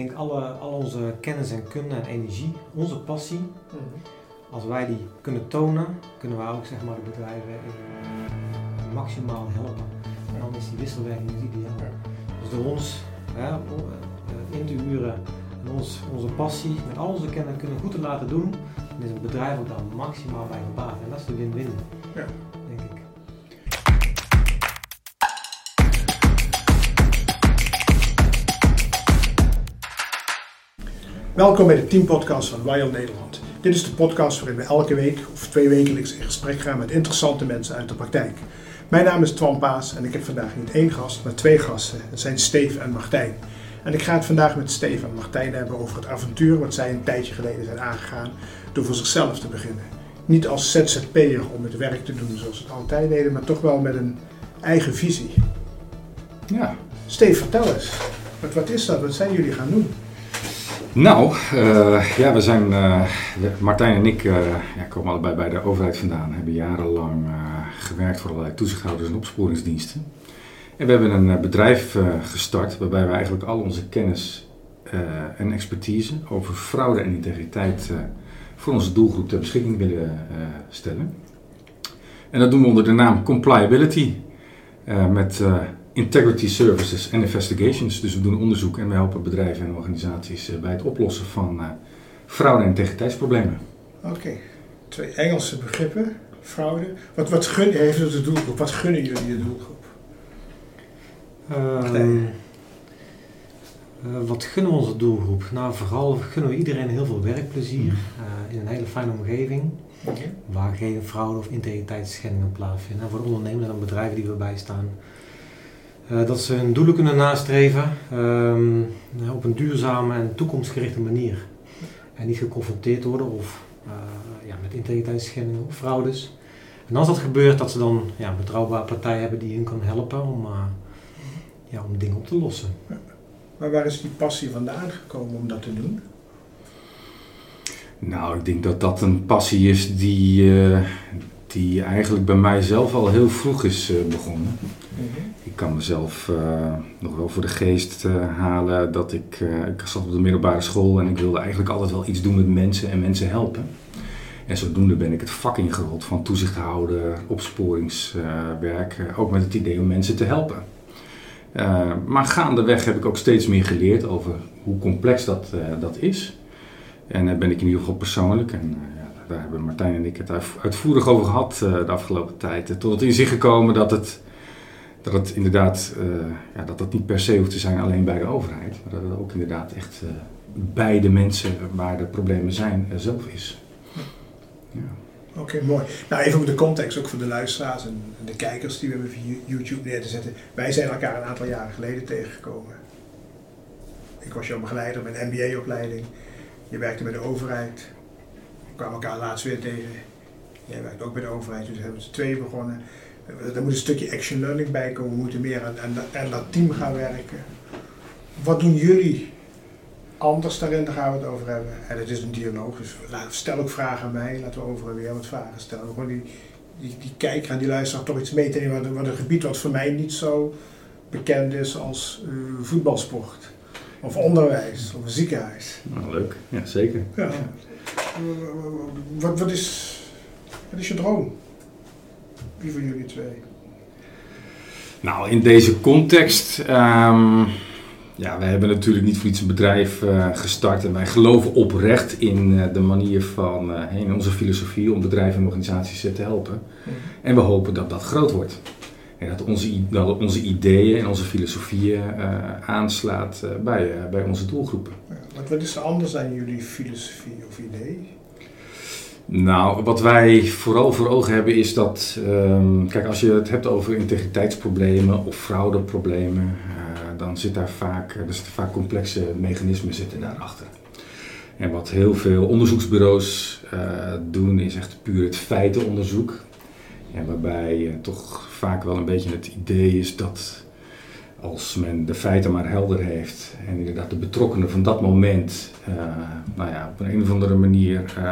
Ik denk alle, al onze kennis en kunde en energie, onze passie, als wij die kunnen tonen, kunnen we ook zeg maar, de bedrijven in, maximaal helpen. En dan is die wisselwerking niet ideaal. Dus door ons hè, eh, in te huren en ons, onze passie met al onze kennis kunnen goed te laten doen, dan is het bedrijf ook daar maximaal bij gebaat. En dat is de win-win, Ja. Welkom bij de teampodcast van Wild Nederland. Dit is de podcast waarin we elke week of twee wekelijks in gesprek gaan met interessante mensen uit de praktijk. Mijn naam is Twan Paas en ik heb vandaag niet één gast, maar twee gasten. Het zijn Steve en Martijn. En ik ga het vandaag met Steve en Martijn hebben over het avontuur wat zij een tijdje geleden zijn aangegaan door voor zichzelf te beginnen. Niet als ZZP'er om het werk te doen zoals het altijd deden, maar toch wel met een eigen visie. Ja. Steve, vertel eens. Wat, wat is dat? Wat zijn jullie gaan doen? Nou, eh, ja, we zijn, eh, Martijn en ik eh, ja, komen allebei bij de overheid vandaan. Hebben jarenlang gewerkt voor allerlei toezichthouders en opsporingsdiensten. En we hebben een bedrijf gestart waarbij we eigenlijk al onze kennis en expertise over fraude en integriteit voor onze doelgroep ter beschikking willen stellen. En dat doen we onder de naam Compliability. met Integrity Services and Investigations. Dus we doen onderzoek en we helpen bedrijven en organisaties eh, bij het oplossen van eh, fraude- en integriteitsproblemen. Oké, twee Engelse begrippen, fraude. Wat, wat gun, heeft het de doelgroep? Wat gunnen jullie de doelgroep? Ehm, eh, wat gunnen we onze doelgroep? Nou, vooral gunnen we iedereen heel veel werkplezier eh, in een hele fijne omgeving waar geen fraude of integriteitsschendingen plaatsvinden. En voor de ondernemers en bedrijven die we bijstaan, eh, dat ze hun doelen kunnen nastreven ehm, op een duurzame en toekomstgerichte manier. En niet geconfronteerd worden of, eh, ja, met integriteitsschendingen of fraudes. En als dat gebeurt, dat ze dan ja, een betrouwbare partij hebben die hun kan helpen om, eh, ja, om dingen op te lossen. Maar waar is die passie vandaan gekomen om dat te doen? Nou, ik denk dat dat een passie is die, eh, die eigenlijk bij mij zelf al heel vroeg is eh, begonnen. Ik kan mezelf eh, nog wel voor de geest eh, halen dat ik, ik zat op de middelbare school en ik wilde eigenlijk altijd wel iets doen met mensen en mensen helpen. En zodoende ben ik het vak ingerold van toezicht houden, opsporingswerk, ook met het idee om mensen te helpen. Maar gaandeweg heb ik ook steeds meer geleerd over hoe complex dat, dat is. En ben ik in ieder geval persoonlijk, en daar hebben Martijn en ik het uit- uitvoerig over gehad eh, de afgelopen tijd, tot het inzicht gekomen dat het, dat het inderdaad eh, ja, dat dat niet per se hoeft te zijn alleen bij de overheid, maar dat het ook inderdaad echt eh, bij de mensen waar de problemen zijn zelf is. Ja. Oké, mooi. Nou, even op de context, ook voor de luisteraars en de kijkers die we hebben via YouTube neer te zetten. Wij zijn elkaar een aantal jaren geleden tegengekomen. Ik was jouw begeleider met een MBA-opleiding. Je werkte bij de overheid. We kwamen elkaar laatst weer tegen. Jij werkt ook bij de overheid, dus hebben we z'n tweeën begonnen. Er moet een stukje action learning bij komen. We moeten meer aan, aan, dat- aan dat team gaan werken. Wat doen jullie anders daarin? Daar gaan we het over hebben. En het is een dialoog, dus stel ook vragen aan mij. Laten we over en weer wat vragen stellen. Gewoon die, die, die kijker en die luisteraar toch iets mee te nemen. Wat, wat een gebied wat voor mij niet zo bekend is als eh, voetbalsport. Of onderwijs, of een ziekenhuis. Nou, leuk, ja zeker. Ja. Wat, wat, is, wat is je droom? Wie van jullie twee? Nou, in deze context, ehm, ja, wij hebben natuurlijk niet voor iets een bedrijf eh, gestart en wij geloven oprecht in eh, de manier van, eh, in onze filosofie om bedrijven en organisaties te helpen. En we hopen dat dat groot wordt. En dat onze, dat onze ideeën en onze filosofieën eh, aanslaat eh, bij, eh, bij onze doelgroepen. Ja, Wat, wat is er anders aan jullie filosofie of idee? Nou, wat wij vooral voor ogen hebben is dat, ehm, kijk, als je het hebt over integriteitsproblemen of fraudeproblemen, dan zit daar vaak, er zitten vaak complexe mechanismen zitten daarachter. En wat heel veel onderzoeksbureaus doen is echt puur het feitenonderzoek. En waarbij eh, toch vaak wel een beetje het idee is dat als men de feiten maar helder heeft en inderdaad de betrokkenen van dat moment, eh, nou ja, op een, een of andere manier eh,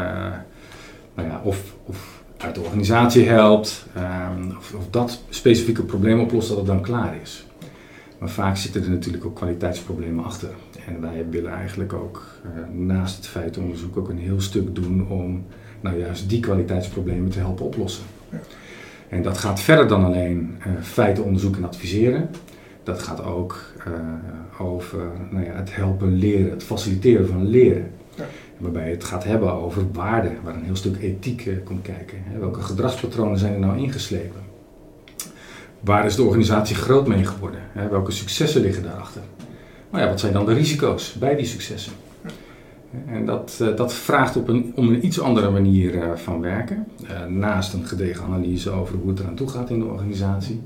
nou ja, of, of uit de organisatie helpt, ehm, of, of dat specifieke probleem oplost, dat het dan klaar is. Maar vaak zitten er natuurlijk ook kwaliteitsproblemen achter. En wij willen eigenlijk ook naast het feitenonderzoek ook een heel stuk doen om nou juist die kwaliteitsproblemen te helpen oplossen. En dat gaat verder dan alleen feitenonderzoek en adviseren. Dat gaat ook over nou ja, het helpen leren, het faciliteren van leren. Ja. Waarbij het gaat hebben over waarden, waar een heel stuk ethiek uh, komt kijken. Hè. Welke gedragspatronen zijn er nou ingeslepen? Waar is de organisatie groot mee geworden? Hè? Welke successen liggen daarachter? Nou ja, wat zijn dan de risico's bij die successen? En dat, uh, dat vraagt op een, om een iets andere manier uh, van werken. naast een gedegen analyse over hoe het eraan toe gaat in de organisatie,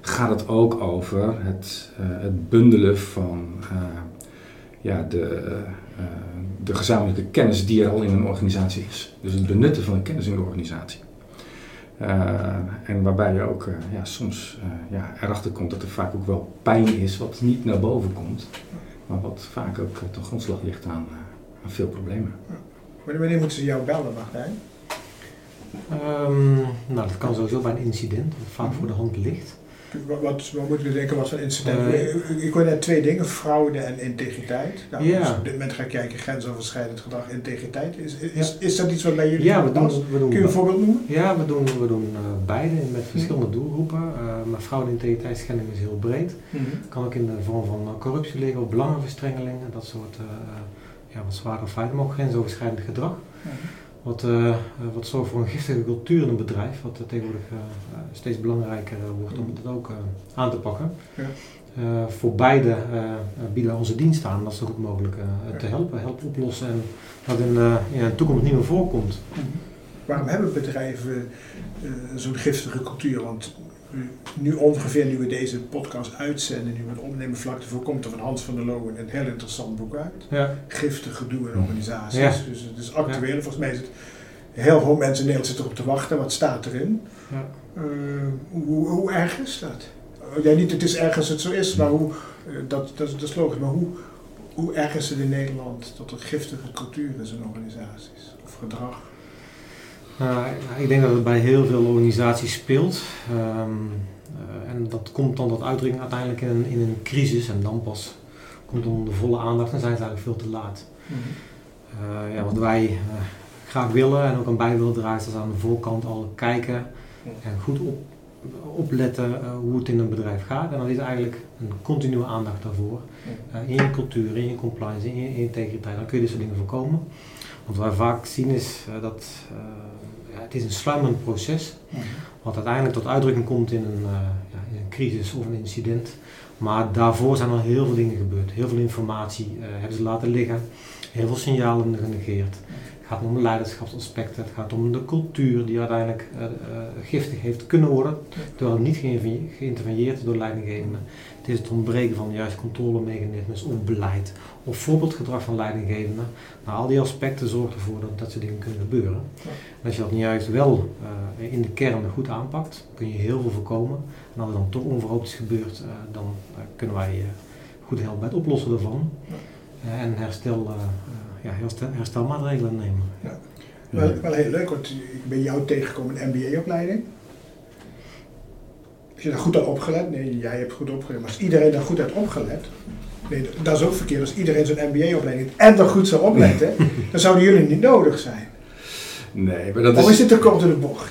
gaat het ook over het, het bundelen van ja, de, de gezamenlijke kennis die er al in een organisatie is. Dus het benutten van de kennis in de organisatie. En waarbij je ook ja, soms ja, erachter komt dat er vaak ook wel pijn is wat niet naar boven komt. Maar wat vaak ook ten grondslag ligt aan veel problemen. Wanneer moeten ze jou bellen, Martijn? Um, nou, dat kan sowieso bij een incident, wat vaak voor de hand ligt. Wat, wat, wat moeten we denken, wat voor incident? Uh, ik hoor net twee dingen, fraude en integriteit. Nou, ja. Dus op dit moment ga ik kijken, grensoverschrijdend gedrag, integriteit. Is, is, ja. is dat iets wat bij jullie ja, we doen, we doen, Kun je een voorbeeld noemen? Ja, we doen, we doen uh, beide met verschillende doelgroepen. Uh, maar fraude en integriteitsschending is heel breed. Mm -hmm. Kan ook in de vorm van corruptie liggen, of belangenverstrengeling, dat soort ja, wat zware feiten, maar ook grensoverschrijdend gedrag. -hmm. Wat, uh, wat zorgt voor een giftige cultuur in een bedrijf, wat tegenwoordig uh, steeds belangrijker wordt om het ook aan te pakken. Ja. voor beide bieden onze dienst aan om dat zo goed mogelijk te helpen, helpen oplossen en dat in, in de toekomst niet meer voorkomt. -hmm. Waarom hebben bedrijven zo'n giftige cultuur? Want nu ongeveer, nu we deze podcast uitzenden, nu we het opnemen vlak ervoor, komt er van Hans van der Loon een heel interessant boek uit. Ja. Giftig gedoe in organisaties. Ja. Dus het is actueel. Ja. Volgens mij is het heel veel mensen in Nederland zitten erop te wachten. Wat staat erin? Ja. Uh, hoe, hoe, erg is dat? Ja, niet het is erg als het zo is, maar hoe, uh, dat, dat, dat is logisch. Maar hoe, hoe erg is het in Nederland dat er giftige cultuur is in organisaties? Of gedrag? Uh, ik denk dat het bij heel veel organisaties speelt. Um, uh, en dat komt dan tot uitdrukking uiteindelijk in een, in een crisis en dan pas komt dan de volle aandacht en zijn ze eigenlijk veel te laat. Mm -hmm. uh, ja, wat wij graag willen en ook aan bij willen dragen, is aan de voorkant al kijken en goed op, opletten hoe het in een bedrijf gaat. En dat is eigenlijk een continue aandacht daarvoor. in je cultuur, in je compliance, in je integriteit, dan kun je dit soort dingen voorkomen. Want wat wij vaak zien is dat het is een sluimend proces, wat uiteindelijk tot uitdrukking komt in een, uh, ja, in een, crisis of een incident. Maar daarvoor zijn al heel veel dingen gebeurd. Heel veel informatie uh, hebben ze laten liggen, heel veel signalen genegeerd. Het gaat om leiderschapsaspecten, het gaat om de cultuur die uiteindelijk uh, giftig heeft kunnen worden, terwijl niet geïnterveneerd door leidinggevenden. Het is het ontbreken van juist controlemechanismes of beleid of voorbeeldgedrag van leidinggevenden. Nou, al die aspecten zorgen ervoor dat dat soort dingen kunnen gebeuren. En als je dat nu juist wel uh, in de kern goed aanpakt, kun je heel veel voorkomen. En als er dan toch onverhoopt is gebeurd, uh, dan uh, kunnen wij goed helpen bij het oplossen daarvan. Ja. en herstel, ja, herstel, herstelmaatregelen nemen. Ja. Wel, wel heel leuk, want ik ben jou tegengekomen in MBA-opleiding. Je daar goed aan opgelet? Nee, jij hebt goed opgelet. Maar als iedereen daar goed heeft opgelet, nee, dat is ook verkeerd. Als iedereen zo'n MBA-opleiding en er goed zou opletten, dan zouden jullie niet nodig zijn. Nee, maar dat of is... is dit te kort in de bocht?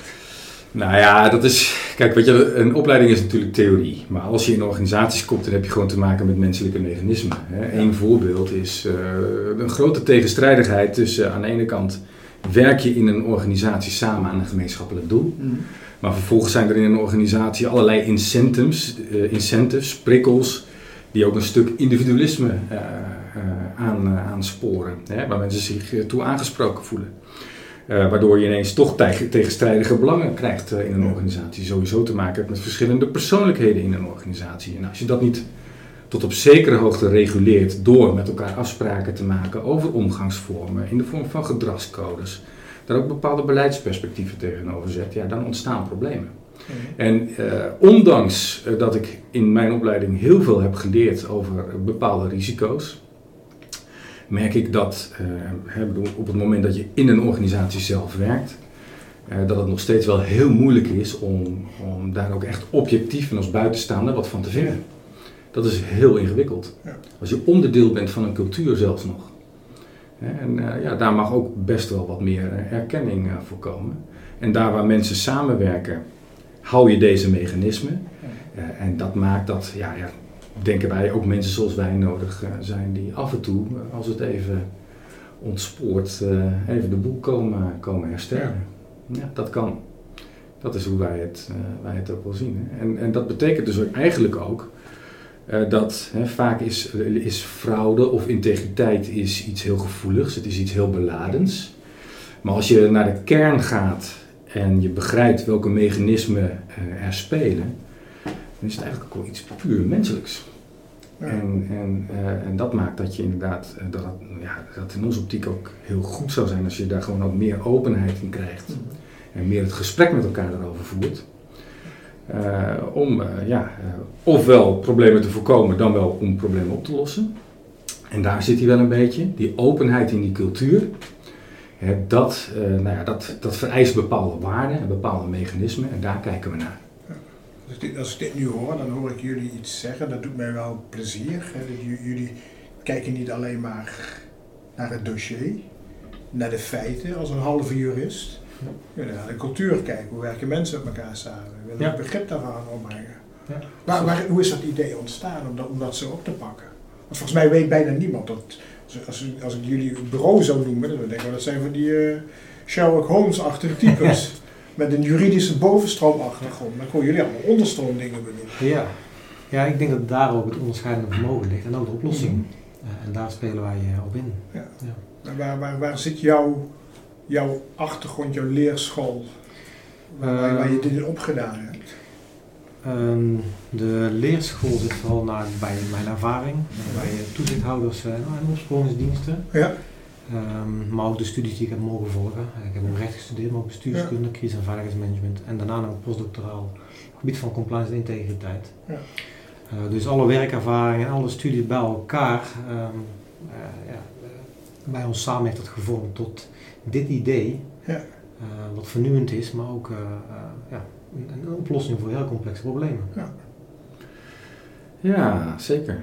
Nou ja, dat is... Kijk, weet je, een opleiding is natuurlijk theorie. Maar als je in organisaties komt, dan heb je gewoon te maken met menselijke mechanismen. Hè. Eén voorbeeld is uh, een grote tegenstrijdigheid tussen aan de ene kant werk je in een organisatie samen aan een gemeenschappelijk doel. Mm. Maar vervolgens zijn er in een organisatie allerlei incentives, uh, incentives prikkels, die ook een stuk individualisme uh, aan, aansporen. Hè, waar mensen zich toe aangesproken voelen. Waardoor je ineens toch tegen, tegenstrijdige belangen krijgt in een organisatie. Sowieso te maken hebt met verschillende persoonlijkheden in een organisatie. En als je dat niet tot op zekere hoogte reguleert door met elkaar afspraken te maken over omgangsvormen in de vorm van gedragscodes, daar ook bepaalde beleidsperspectieven tegenover zet, ja, dan ontstaan problemen. Mm. En uh, ondanks dat ik in mijn opleiding heel veel heb geleerd over bepaalde risico's, merk ik dat uh, op het moment dat je in een organisatie zelf werkt, dat het nog steeds wel heel moeilijk is om, om daar ook echt objectief en als buitenstaander wat van te vinden. Dat is heel ingewikkeld. Als je onderdeel bent van een cultuur zelfs nog. En eh, ja, daar mag ook best wel wat meer eh, erkenning eh, voor komen. En daar waar mensen samenwerken, hou je deze mechanismen. En dat maakt dat, ja, ja, denken wij, ook mensen zoals wij nodig zijn die af en toe, als het even ontspoort, even de boel komen, komen herstellen. Ja. dat kan. Dat is hoe wij het, wij het ook wel zien. Hè. En, en dat betekent dus ook eigenlijk ook eh, dat hè, vaak is, is fraude of integriteit is iets heel gevoeligs, het is iets heel beladens. Maar als je naar de kern gaat en je begrijpt welke mechanismen eh, er spelen, dan is het eigenlijk ook wel iets puur menselijks. Ja. En, en, eh, en dat maakt dat je inderdaad, dat, ja, dat in onze optiek ook heel goed zou zijn als je daar gewoon wat meer openheid in krijgt. En meer het gesprek met elkaar erover voert. Eh, om eh, ja, eh, ofwel problemen te voorkomen, dan wel om problemen op te lossen. En daar zit hij wel een beetje, die openheid in die cultuur. Dat, nou ja, dat, dat vereist bepaalde waarden en bepaalde mechanismen en daar kijken we naar. Als ik, dit, als dit nu hoor, dan hoor ik jullie iets zeggen. Dat doet mij wel plezier. Hè? Dat jullie kijken niet alleen maar naar het dossier, naar de feiten als een halve jurist. We willen naar de cultuur kijken. Hoe werken mensen met elkaar samen? We willen Ja. het begrip daarvan opbrengen. Ja. Waar, waar, hoe is dat idee ontstaan om dat, om dat zo op te pakken? Want volgens mij weet bijna niemand dat. Als, als, ik jullie bureau zou noemen, dan denk ik dat zijn van die eh, Sherlock Holmes-achtige types. Met een juridische bovenstroomachtergrond. Dan kon jullie allemaal onderstroomdingen benoemen. Ja. ja, ik denk dat daar ook het onderscheidende vermogen ligt en ook de oplossing. Eh, en daar spelen wij eh, op in. Maar waar, waar, waar zit jouw, jouw achtergrond, jouw leerschool? Waar, waar- waar je dit in opgedaan hebt? Ehm, de leerschool zit vooral naar, bij mijn ervaring, bij toezichthouders eh, en opsporingsdiensten. Ja. Ehm, maar ook de studies die ik heb mogen volgen. Ik heb ook recht gestudeerd, maar ook bestuurskunde, crisis- en veiligheidsmanagement. En daarna nog postdoctoraal op het gebied van compliance en integriteit. Ja. Eh, dus alle werkervaring en alle studies bij elkaar, ehm, eh, ja, bij ons samen heeft dat gevormd tot dit idee. Ja. eh, wat vernieuwend is, maar ook eh, eh, ja, een, een oplossing voor heel complexe problemen. Ja, zeker.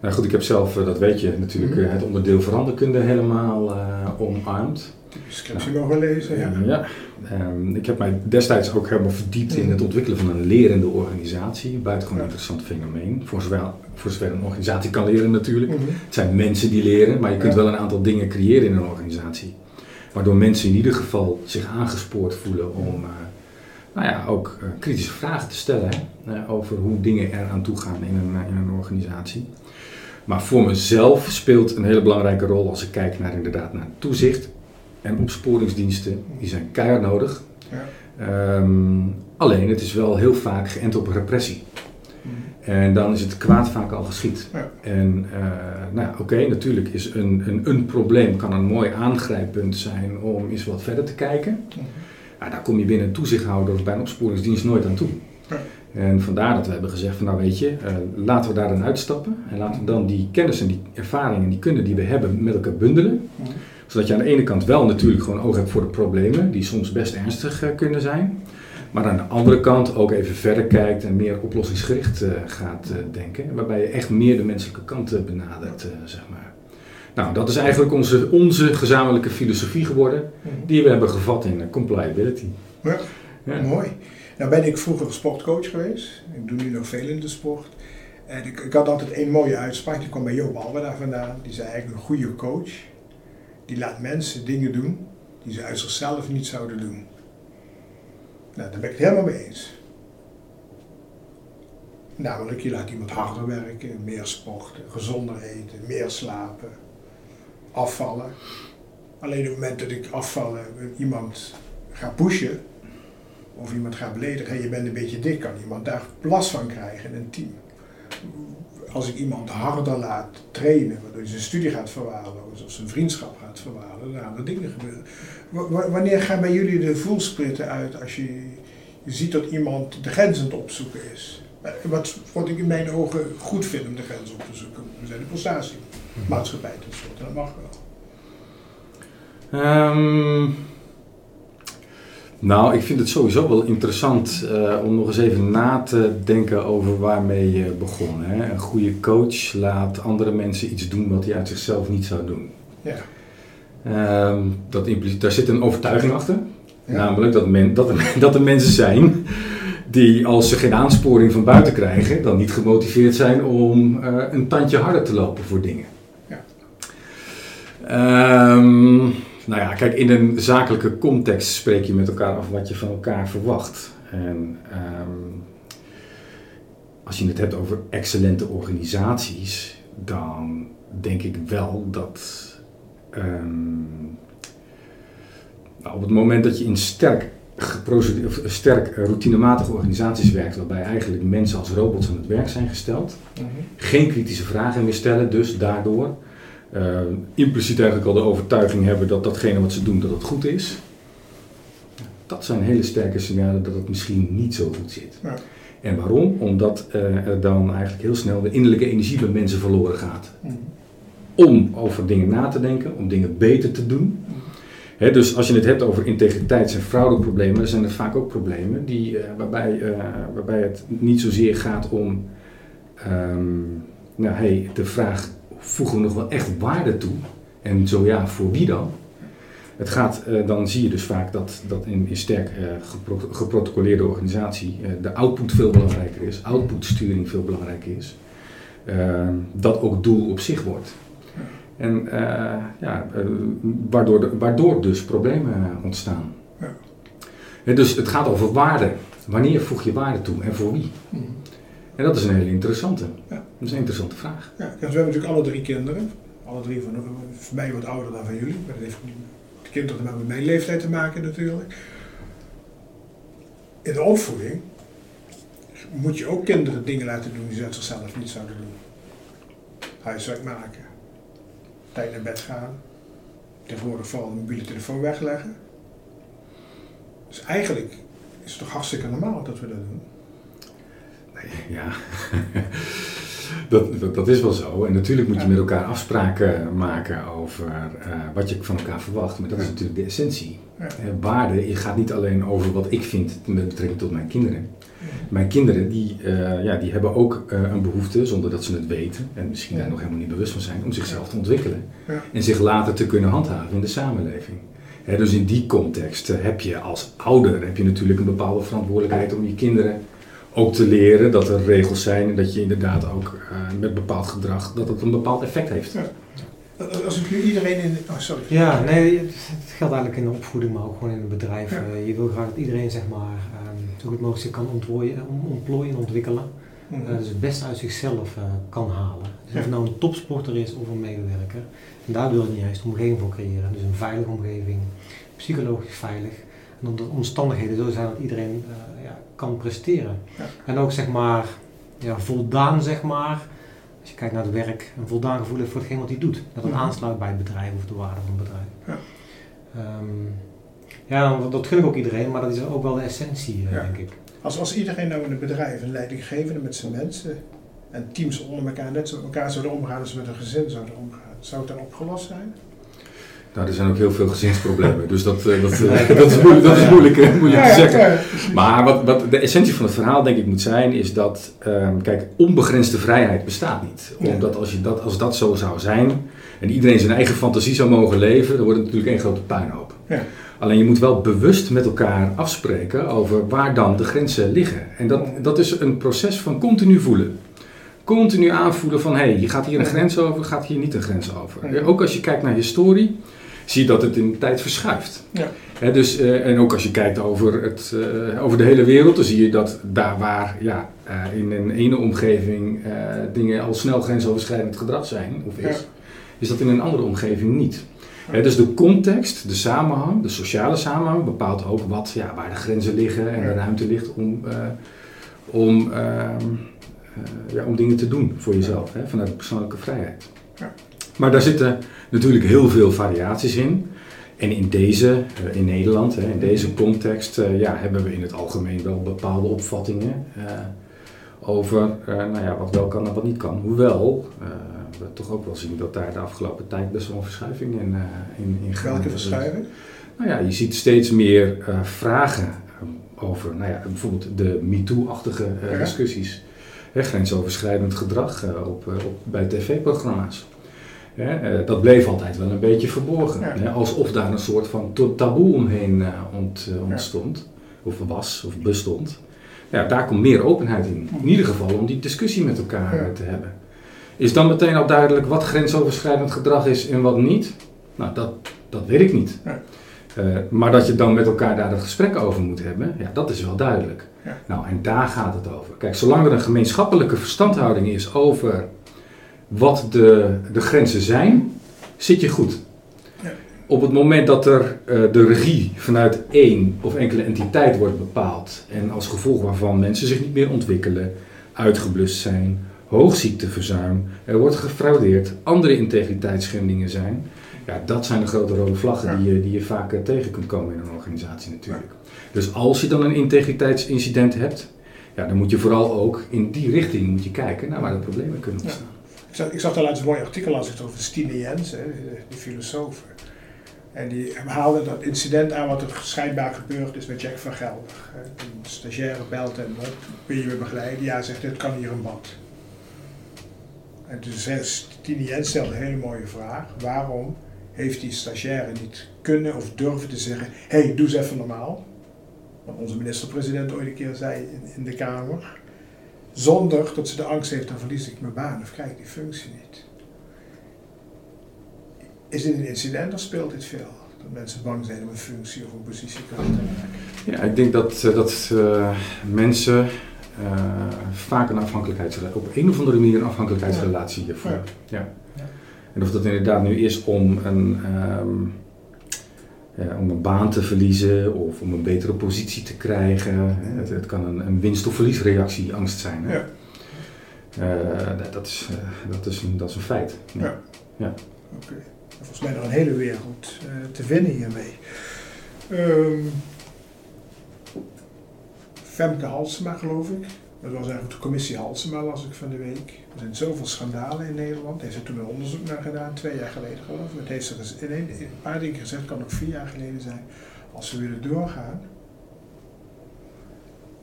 Nou goed, ik heb zelf, dat weet je natuurlijk, Mhm. het onderdeel veranderkunde helemaal eh, omarmd. Scriptie mogen lezen, ja. Ja. Ehm, ik heb mij destijds ook helemaal verdiept in het ontwikkelen van een lerende organisatie. Buitengewoon Ja. interessant fenomeen. Voor zover, voor zover een organisatie kan leren natuurlijk. Mhm. Het zijn mensen die leren, maar je kunt Ja. wel een aantal dingen creëren in een organisatie. Waardoor mensen in ieder geval zich aangespoord voelen om eh, nou ja, ook eh, kritische vragen te stellen hè, eh, over hoe dingen er aan toe gaan in een, in een organisatie. Maar voor mezelf speelt een hele belangrijke rol als ik kijk naar inderdaad naar toezicht en opsporingsdiensten. Die zijn keihard nodig. Ja. Ehm, alleen het is wel heel vaak geënt op repressie. En dan is het kwaad vaak al geschied. Ja. En eh, nou ja, oké, natuurlijk is een, een, een probleem kan een mooi aangrijppunt zijn om eens wat verder te kijken. Mhm. Maar daar kom je binnen een toezichthouder of bij een opsporingsdienst nooit aan toe. Ja. En vandaar dat we hebben gezegd van nou weet je, eh, laten we daar dan uitstappen. En laten we dan die kennis en die ervaringen en die kunde die we hebben met elkaar bundelen. Mhm. Zodat je aan de ene kant wel natuurlijk gewoon oog hebt voor de problemen, die soms best ernstig eh, kunnen zijn. Maar aan de andere kant ook even verder kijkt en meer oplossingsgericht eh, gaat eh, denken. Waarbij je echt meer de menselijke kant eh, benadert, zeg maar. Nou, dat is eigenlijk onze, onze gezamenlijke filosofie geworden, Mhm. die we hebben gevat in compliability. Ja. Ja. Mooi. Nou ben ik vroeger sportcoach geweest. Ik doe nu nog veel in de sport. En ik, ik had altijd één mooie uitspraak. Die kwam bij Joop Alberda vandaan. Die zei eigenlijk een goede coach. Die laat mensen dingen doen die ze uit zichzelf niet zouden doen. Nou, daar ben ik het helemaal mee eens. Namelijk, je laat iemand harder werken, meer sporten, gezonder eten, meer slapen, afvallen. Alleen op het moment dat ik afvallen, iemand ga pushen, of iemand gaat beledigen, je bent een beetje dik, kan iemand daar last van krijgen in een team. Als ik iemand harder laat trainen, waardoor hij zijn studie gaat verwaarlozen of zijn vriendschap gaat verwaarlozen, dan gaan er dingen gebeuren. W- wanneer gaan bij jullie de voelspritten uit als je, je ziet dat iemand de grens aan het opzoeken is? Eh, Wat, wat ik in mijn ogen goed vind om de grens op te zoeken. We zijn de prestatiemaatschappij tenslotte, dat mag wel. Ehm, Nou, ik vind het sowieso wel interessant uh, om nog eens even na te denken over waarmee je begon. Hè? Een goede coach laat andere mensen iets doen wat hij uit zichzelf niet zou doen. Ja. Uh, dat daar zit een overtuiging achter. Namelijk dat, men, dat, er, dat er mensen zijn die als ze geen aansporing van buiten krijgen, dan niet gemotiveerd zijn om uh, een tandje harder te lopen voor dingen. Ja. Um, nou ja, kijk, in een zakelijke context spreek je met elkaar af wat je van elkaar verwacht. En um, als je het hebt over excellente organisaties, dan denk ik wel dat um, nou, op het moment dat je in sterk, sterk routinematige organisaties werkt, waarbij eigenlijk mensen als robots aan het werk zijn gesteld, Mhm. geen kritische vragen meer stellen, dus daardoor uh, impliciet eigenlijk al de overtuiging hebben dat datgene wat ze doen, dat het goed is. Dat zijn hele sterke signalen dat het misschien niet zo goed zit. Ja. En waarom? Omdat uh, er dan eigenlijk heel snel de innerlijke energie bij mensen verloren gaat. Mhm. Om over dingen na te denken, om dingen beter te doen. Dus als je het hebt over integriteits- en fraudeproblemen, dan zijn er vaak ook problemen die, uh, waarbij, waarbij het niet zozeer gaat om um, nou, hey, de vraag voegen we nog wel echt waarde toe? En zo ja, voor wie dan? Het gaat, uh, dan zie je dus vaak dat, dat in een sterk gepro geprotocoleerde organisatie de output veel belangrijker is, outputsturing veel belangrijker is, dat ook doel op zich wordt. En ja, waardoor, de, waardoor dus problemen ontstaan. Ja. Dus het gaat over waarde. Wanneer voeg je waarde toe en voor wie? Mhm. En dat is een hele interessante. Ja. Dat is een interessante vraag. Ja, we hebben natuurlijk alle drie kinderen. Alle drie van, mij wat ouder dan van jullie. Maar dat heeft de kinderen met mijn leeftijd te maken natuurlijk. In de opvoeding moet je ook kinderen dingen laten doen die ze uit zichzelf niet zouden doen. Huiswerk maken. Tijd naar bed gaan. Tegenwoordig vooral mobiele telefoon wegleggen. Dus eigenlijk is het toch hartstikke normaal dat we dat doen. Ja, dat, dat, dat, is wel zo. En natuurlijk moet je met elkaar afspraken maken over uh, wat je van elkaar verwacht. Maar dat is natuurlijk de essentie. Uh, waarde je gaat niet alleen over wat ik vind met betrekking tot mijn kinderen. Mijn kinderen die, uh, ja, die hebben ook een behoefte, zonder dat ze het weten en misschien daar nog helemaal niet bewust van zijn, om zichzelf te ontwikkelen. En zich later te kunnen handhaven in de samenleving. He, dus in die context heb je als ouder heb je natuurlijk een bepaalde verantwoordelijkheid om je kinderen ook te leren dat er regels zijn en dat je inderdaad ook uh, met bepaald gedrag, dat het een bepaald effect heeft. Ja. Als ik nu iedereen in... Oh, sorry. Ja, nee, het geldt eigenlijk in de opvoeding, maar ook gewoon in het bedrijf. Ja. Uh, je wil graag dat iedereen zeg maar um, zo goed mogelijk zich kan ontplooien, ontplooien en ontwikkelen. Mhm. Uh, dus het beste uit zichzelf kan halen. Dus of het nou een topsporter is of een medewerker. En daar wil je juist een omgeving voor creëren. Dus een veilige omgeving, psychologisch veilig. En dat de omstandigheden zo zijn dat iedereen uh, ja, kan presteren. Ja. En ook zeg maar ja, voldaan zeg maar, als je kijkt naar het werk, een voldaan gevoel heeft voor hetgeen wat hij doet. Dat het Mhm. aansluit bij het bedrijf of de waarde van het bedrijf. Ja. Um, ja, dat, gun ik ook iedereen, maar dat is ook wel de essentie, Ja. denk ik. Als, als iedereen nou in een bedrijf, een leidinggevende met zijn mensen en teams onder elkaar net zo met elkaar zouden omgaan als met een gezin zouden omgaan, zou het dan opgelost zijn? Nou, er zijn ook heel veel gezinsproblemen, dus dat, uh, dat, uh, dat, is moeilijk, dat is moeilijk, moeilijk te zeggen. Maar wat, wat de essentie van het verhaal denk ik moet zijn, is dat, um, kijk, onbegrensde vrijheid bestaat niet. Omdat als, je dat, als dat zo zou zijn en iedereen zijn eigen fantasie zou mogen leven, dan wordt het natuurlijk één grote puinhoop. Ja. Alleen je moet wel bewust met elkaar afspreken over waar dan de grenzen liggen. En dat, dat is een proces van continu voelen. Continu aanvoelen van, hé, hey, je gaat hier een grens over, gaat hier niet een grens over. Ook als je kijkt naar historie, zie dat het in de tijd verschuift. Ja. He, dus, uh, en ook als je kijkt over, het, uh, over de hele wereld, dan zie je dat daar waar ja, uh, in een ene omgeving dingen al snel grensoverschrijdend gedrag zijn, of is, Ja. is dat in een andere omgeving niet. He, dus de context, de samenhang, de sociale samenhang bepaalt ook wat, ja, waar de grenzen liggen en de ruimte ligt om, om, ehm, ja, om dingen te doen voor jezelf, hè, vanuit de persoonlijke vrijheid. Ja. Maar daar zitten natuurlijk heel veel variaties in. En in deze, uh, in Nederland, in deze context, uh, ja, hebben we in het algemeen wel bepaalde opvattingen uh, over nou ja, wat wel kan en wat niet kan. Hoewel we toch ook wel zien dat daar de afgelopen tijd best wel een verschuiving in, in, in Welke verschuiving? Nou ja, je ziet steeds meer vragen over nou ja, bijvoorbeeld de MeToo-achtige discussies. Hè, grensoverschrijdend gedrag op, op, bij tv-programma's. Dat bleef altijd wel een beetje verborgen. Hè, alsof daar een soort van taboe omheen ont, ontstond. Of was, of bestond. Ja, daar komt meer openheid in. In ieder geval om die discussie met elkaar te hebben. Is dan meteen al duidelijk wat grensoverschrijdend gedrag is en wat niet? Nou, dat, dat weet ik niet. Uh, maar dat je dan met elkaar daar een gesprek over moet hebben, ja, dat is wel duidelijk. Ja. Nou, en daar gaat het over. Kijk, zolang er een gemeenschappelijke verstandhouding is over wat de, de grenzen zijn, zit je goed. Op het moment dat er uh, de regie vanuit één of enkele entiteit wordt bepaald en als gevolg waarvan mensen zich niet meer ontwikkelen, uitgeblust zijn, hoogziekteverzuim, er wordt gefraudeerd, andere integriteitsschendingen zijn, ja, dat zijn de grote rode vlaggen die, je, die je vaak eh, tegen kunt komen in een organisatie natuurlijk. Dus als je dan een integriteitsincident hebt, ja, dan moet je vooral ook in die richting moet je kijken naar waar de problemen kunnen ontstaan. Ik zag, ik zag daar laatst een mooi artikel als over Stine Jens, hè, die filosoof. En die haalde dat incident aan wat er schijnbaar gebeurd is met Jack van Gelder. Een stagiaire belt en op, wil je me begeleiden? Ja, zegt het kan hier een bad. En toen zei Stine Jens stelde een hele mooie vraag. Waarom heeft die stagiaire niet kunnen of durven te zeggen: hé, hey, doe eens even normaal. Wat onze minister-president ooit een keer zei in, de Kamer. Zonder dat ze de angst heeft: dan verlies ik mijn baan of krijg ik die functie niet. Is dit een incident of speelt dit veel? Dat mensen bang zijn om een functie of een positie te maken? Ja, ik denk dat, eh, dat uh, mensen uh, vaak een afhankelijkheidsrelatie, op een of andere manier een afhankelijkheidsrelatie hiervoor. Ja. ja. En of dat inderdaad nu is om een, um, ja, om een baan te verliezen of om een betere positie te krijgen. Het, het kan een, een, winst- of verliesreactie, angst zijn. Hè? Ja. Uh, dat, is, uh, dat, is een, dat is een feit. Ja. ja. Oké. Okay. Volgens mij nog een hele wereld te winnen hiermee. Um, Femke Halsema, geloof ik. Dat was eigenlijk de commissie Halsema, las ik van de week. Er zijn zoveel schandalen in Nederland. Heeft ze toen een onderzoek naar gedaan, twee jaar geleden geloof ik. Het heeft ze in een, een paar dingen gezegd, kan ook vier jaar geleden zijn. Als we willen doorgaan,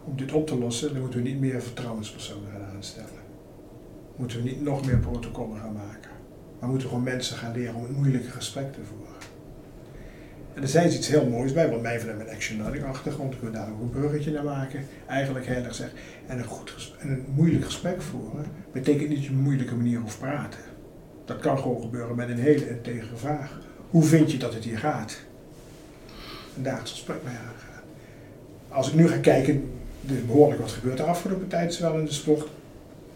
om dit op te lossen, dan moeten we niet meer vertrouwenspersonen gaan aanstellen. Moeten we niet nog meer protocollen gaan maken. Maar moeten we gewoon mensen gaan leren om een moeilijke gesprek te voeren. En er zei iets heel moois bij, want mij vanuit mijn action achtergrond, ik wil daar ook een bruggetje naar maken, eigenlijk heel erg zeg, en een, goed en een moeilijk gesprek voeren, betekent niet dat je een moeilijke manier hoeft praten. Dat kan gewoon gebeuren met een hele integere vraag. Hoe vind je dat het hier gaat? En daar het gesprek mee aangaan. Als ik nu ga kijken, er is behoorlijk wat gebeurt de afgelopen tijd, zowel in de sport.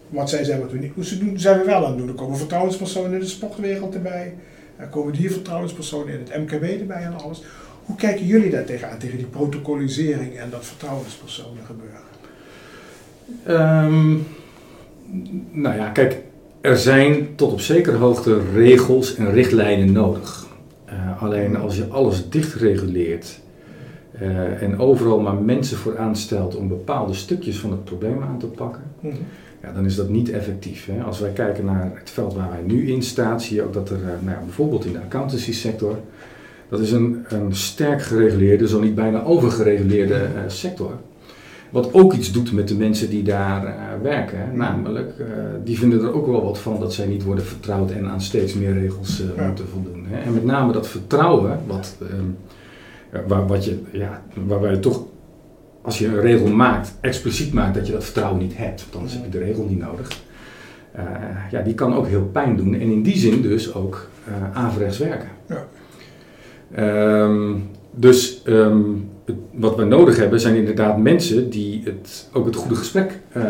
Wat zij zijn, wat we niet moesten doen, zijn we wel aan het doen. Er komen vertrouwenspersonen in de sportwereld erbij. Er komen hier vertrouwenspersonen in het MKB erbij en alles. Hoe kijken jullie daar tegenaan, tegen die protocolisering en dat vertrouwenspersonen gebeuren? Um, nou ja, kijk, er zijn tot op zekere hoogte regels en richtlijnen nodig. Uh, alleen als je alles dicht reguleert uh, en overal maar mensen voor aanstelt om bepaalde stukjes van het probleem aan te pakken, mm -hmm ja, dan is dat niet effectief. Hè. Als wij kijken naar het veld waar wij nu in staan, zie je ook dat er eh, nou ja, bijvoorbeeld in de accountancy sector, dat is een, een sterk gereguleerde, zo niet bijna overgereguleerde uh, sector. Wat ook iets doet met de mensen die daar uh, werken. Hè. Namelijk, uh, die vinden er ook wel wat van dat zij niet worden vertrouwd en aan steeds meer regels ja. moeten voldoen. Hè. En met name dat vertrouwen, wat, waar, wat je, ja, waar wij toch als je een regel maakt, expliciet maakt dat je dat vertrouwen niet hebt, want anders heb je de regel niet nodig. Uh, ja, die kan ook heel pijn doen en in die zin dus ook uh, averechts werken. Ja. Um, dus um, het, wat we nodig hebben zijn inderdaad mensen die het, ook het goede gesprek uh,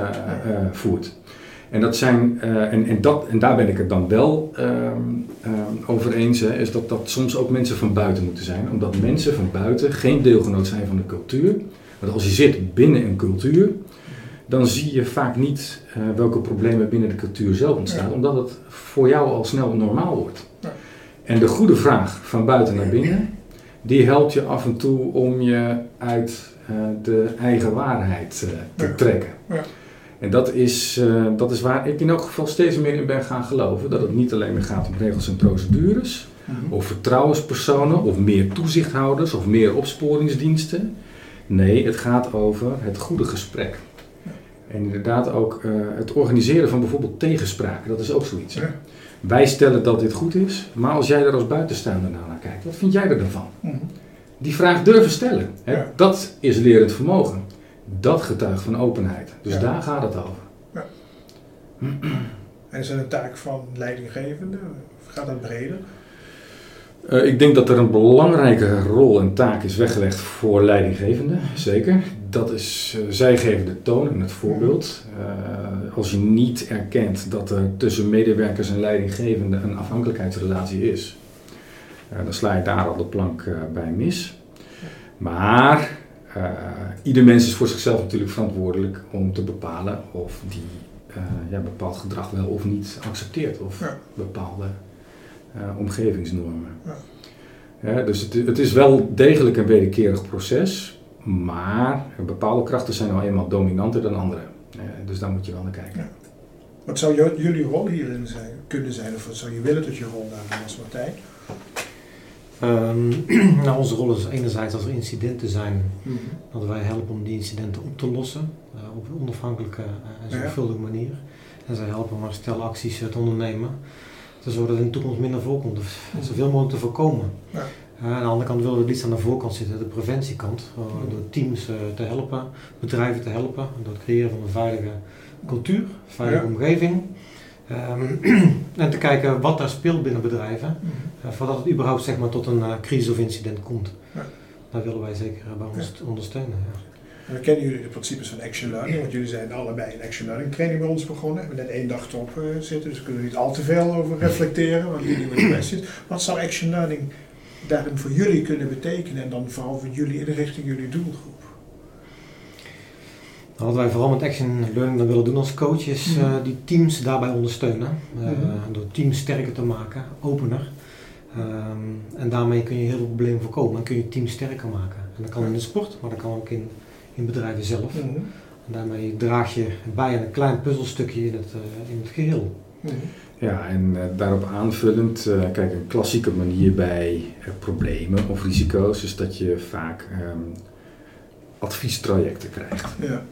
voert. En, dat zijn, en, en, dat, en daar ben ik het dan wel um, over eens, hè, is dat dat soms ook mensen van buiten moeten zijn. Omdat mensen van buiten geen deelgenoot zijn van de cultuur want als je zit binnen een cultuur, dan zie je vaak niet uh, welke problemen binnen de cultuur zelf ontstaan, omdat het voor jou al snel normaal wordt. Ja. En de goede vraag van buiten naar binnen, die helpt je af en toe om je uit uh, de eigen waarheid uh, te ja. trekken. Ja. En dat is, dat is waar ik in elk geval steeds meer in ben gaan geloven. Dat het niet alleen meer gaat om regels en procedures, mhm. of vertrouwenspersonen, of meer toezichthouders, of meer opsporingsdiensten. Nee, het gaat over het goede gesprek. En inderdaad ook uh, het organiseren van bijvoorbeeld tegenspraken, dat is ook zoiets. Wij stellen dat dit goed is, maar als jij er als buitenstaander naar kijkt, wat vind jij er dan van? Mhm. Die vraag durven stellen, hè? dat is lerend vermogen. Dat getuigt van openheid. Dus daar gaat het over. Ja. En is dat een taak van leidinggevende? Of gaat dat breder? Uh, ik denk dat er een belangrijke rol en taak is weggelegd voor leidinggevenden, zeker. Dat is, uh, zij geven de toon en het voorbeeld. Uh, als je niet erkent dat er tussen medewerkers en leidinggevenden een afhankelijkheidsrelatie is, dan sla je daar al de plank bij mis. Maar ieder mens is voor zichzelf natuurlijk verantwoordelijk om te bepalen of die ja, bepaald gedrag wel of niet accepteert, of bepaalde omgevingsnormen. Ja. dus het, het, is wel degelijk een wederkerig proces, maar bepaalde krachten zijn nou eenmaal dominanter dan andere. dus daar moet je wel naar kijken. Wat zou jullie rol hierin zijn, kunnen zijn, of wat zou je willen dat je rol daarin was, Martijn? Um, nou, onze rol is enerzijds als er incidenten zijn, mm dat wij helpen om die incidenten op te lossen uh, op een onafhankelijke en zorgvuldige manier. En zij helpen om stelacties te ondernemen te zorgen dat het in de toekomst minder voorkomt. Zoveel mogelijk te voorkomen. Ja. Uh, aan de andere kant willen we het liefst aan de voorkant zitten, de preventiekant. Uh, door teams uh, te helpen, bedrijven te helpen, door het creëren van een veilige cultuur, veilige omgeving. Um, en te kijken wat daar speelt binnen bedrijven, mhm. voordat het überhaupt zeg maar, tot een crisis of incident komt. Ja. Daar willen wij zeker bij ons ondersteunen. Ja. En we kennen jullie de principes van action learning, want jullie zijn allebei een action learning training bij ons begonnen. We hebben net één dag erop uh, zitten, dus we kunnen niet al te veel over reflecteren, want jullie met kwesties. Wat zou action learning daarin voor jullie kunnen betekenen en dan vooral voor jullie in de richting jullie doelgroep? Nou, wat wij vooral met action learning dan willen doen als coach is uh, die teams daarbij ondersteunen. Uh, Door teams sterker te maken, opener. Um, en daarmee kun je heel veel problemen voorkomen en kun je teams sterker maken. En dat kan in de sport, maar dat kan ook in in bedrijven zelf. Mhm. En daarmee draag je bij aan een klein puzzelstukje in het, uh, in het geheel. Mhm. Ja, en uh, daarop aanvullend, uh, kijk, een klassieke manier bij problemen of risico's is dat je vaak um, adviestrajecten krijgt. Ja.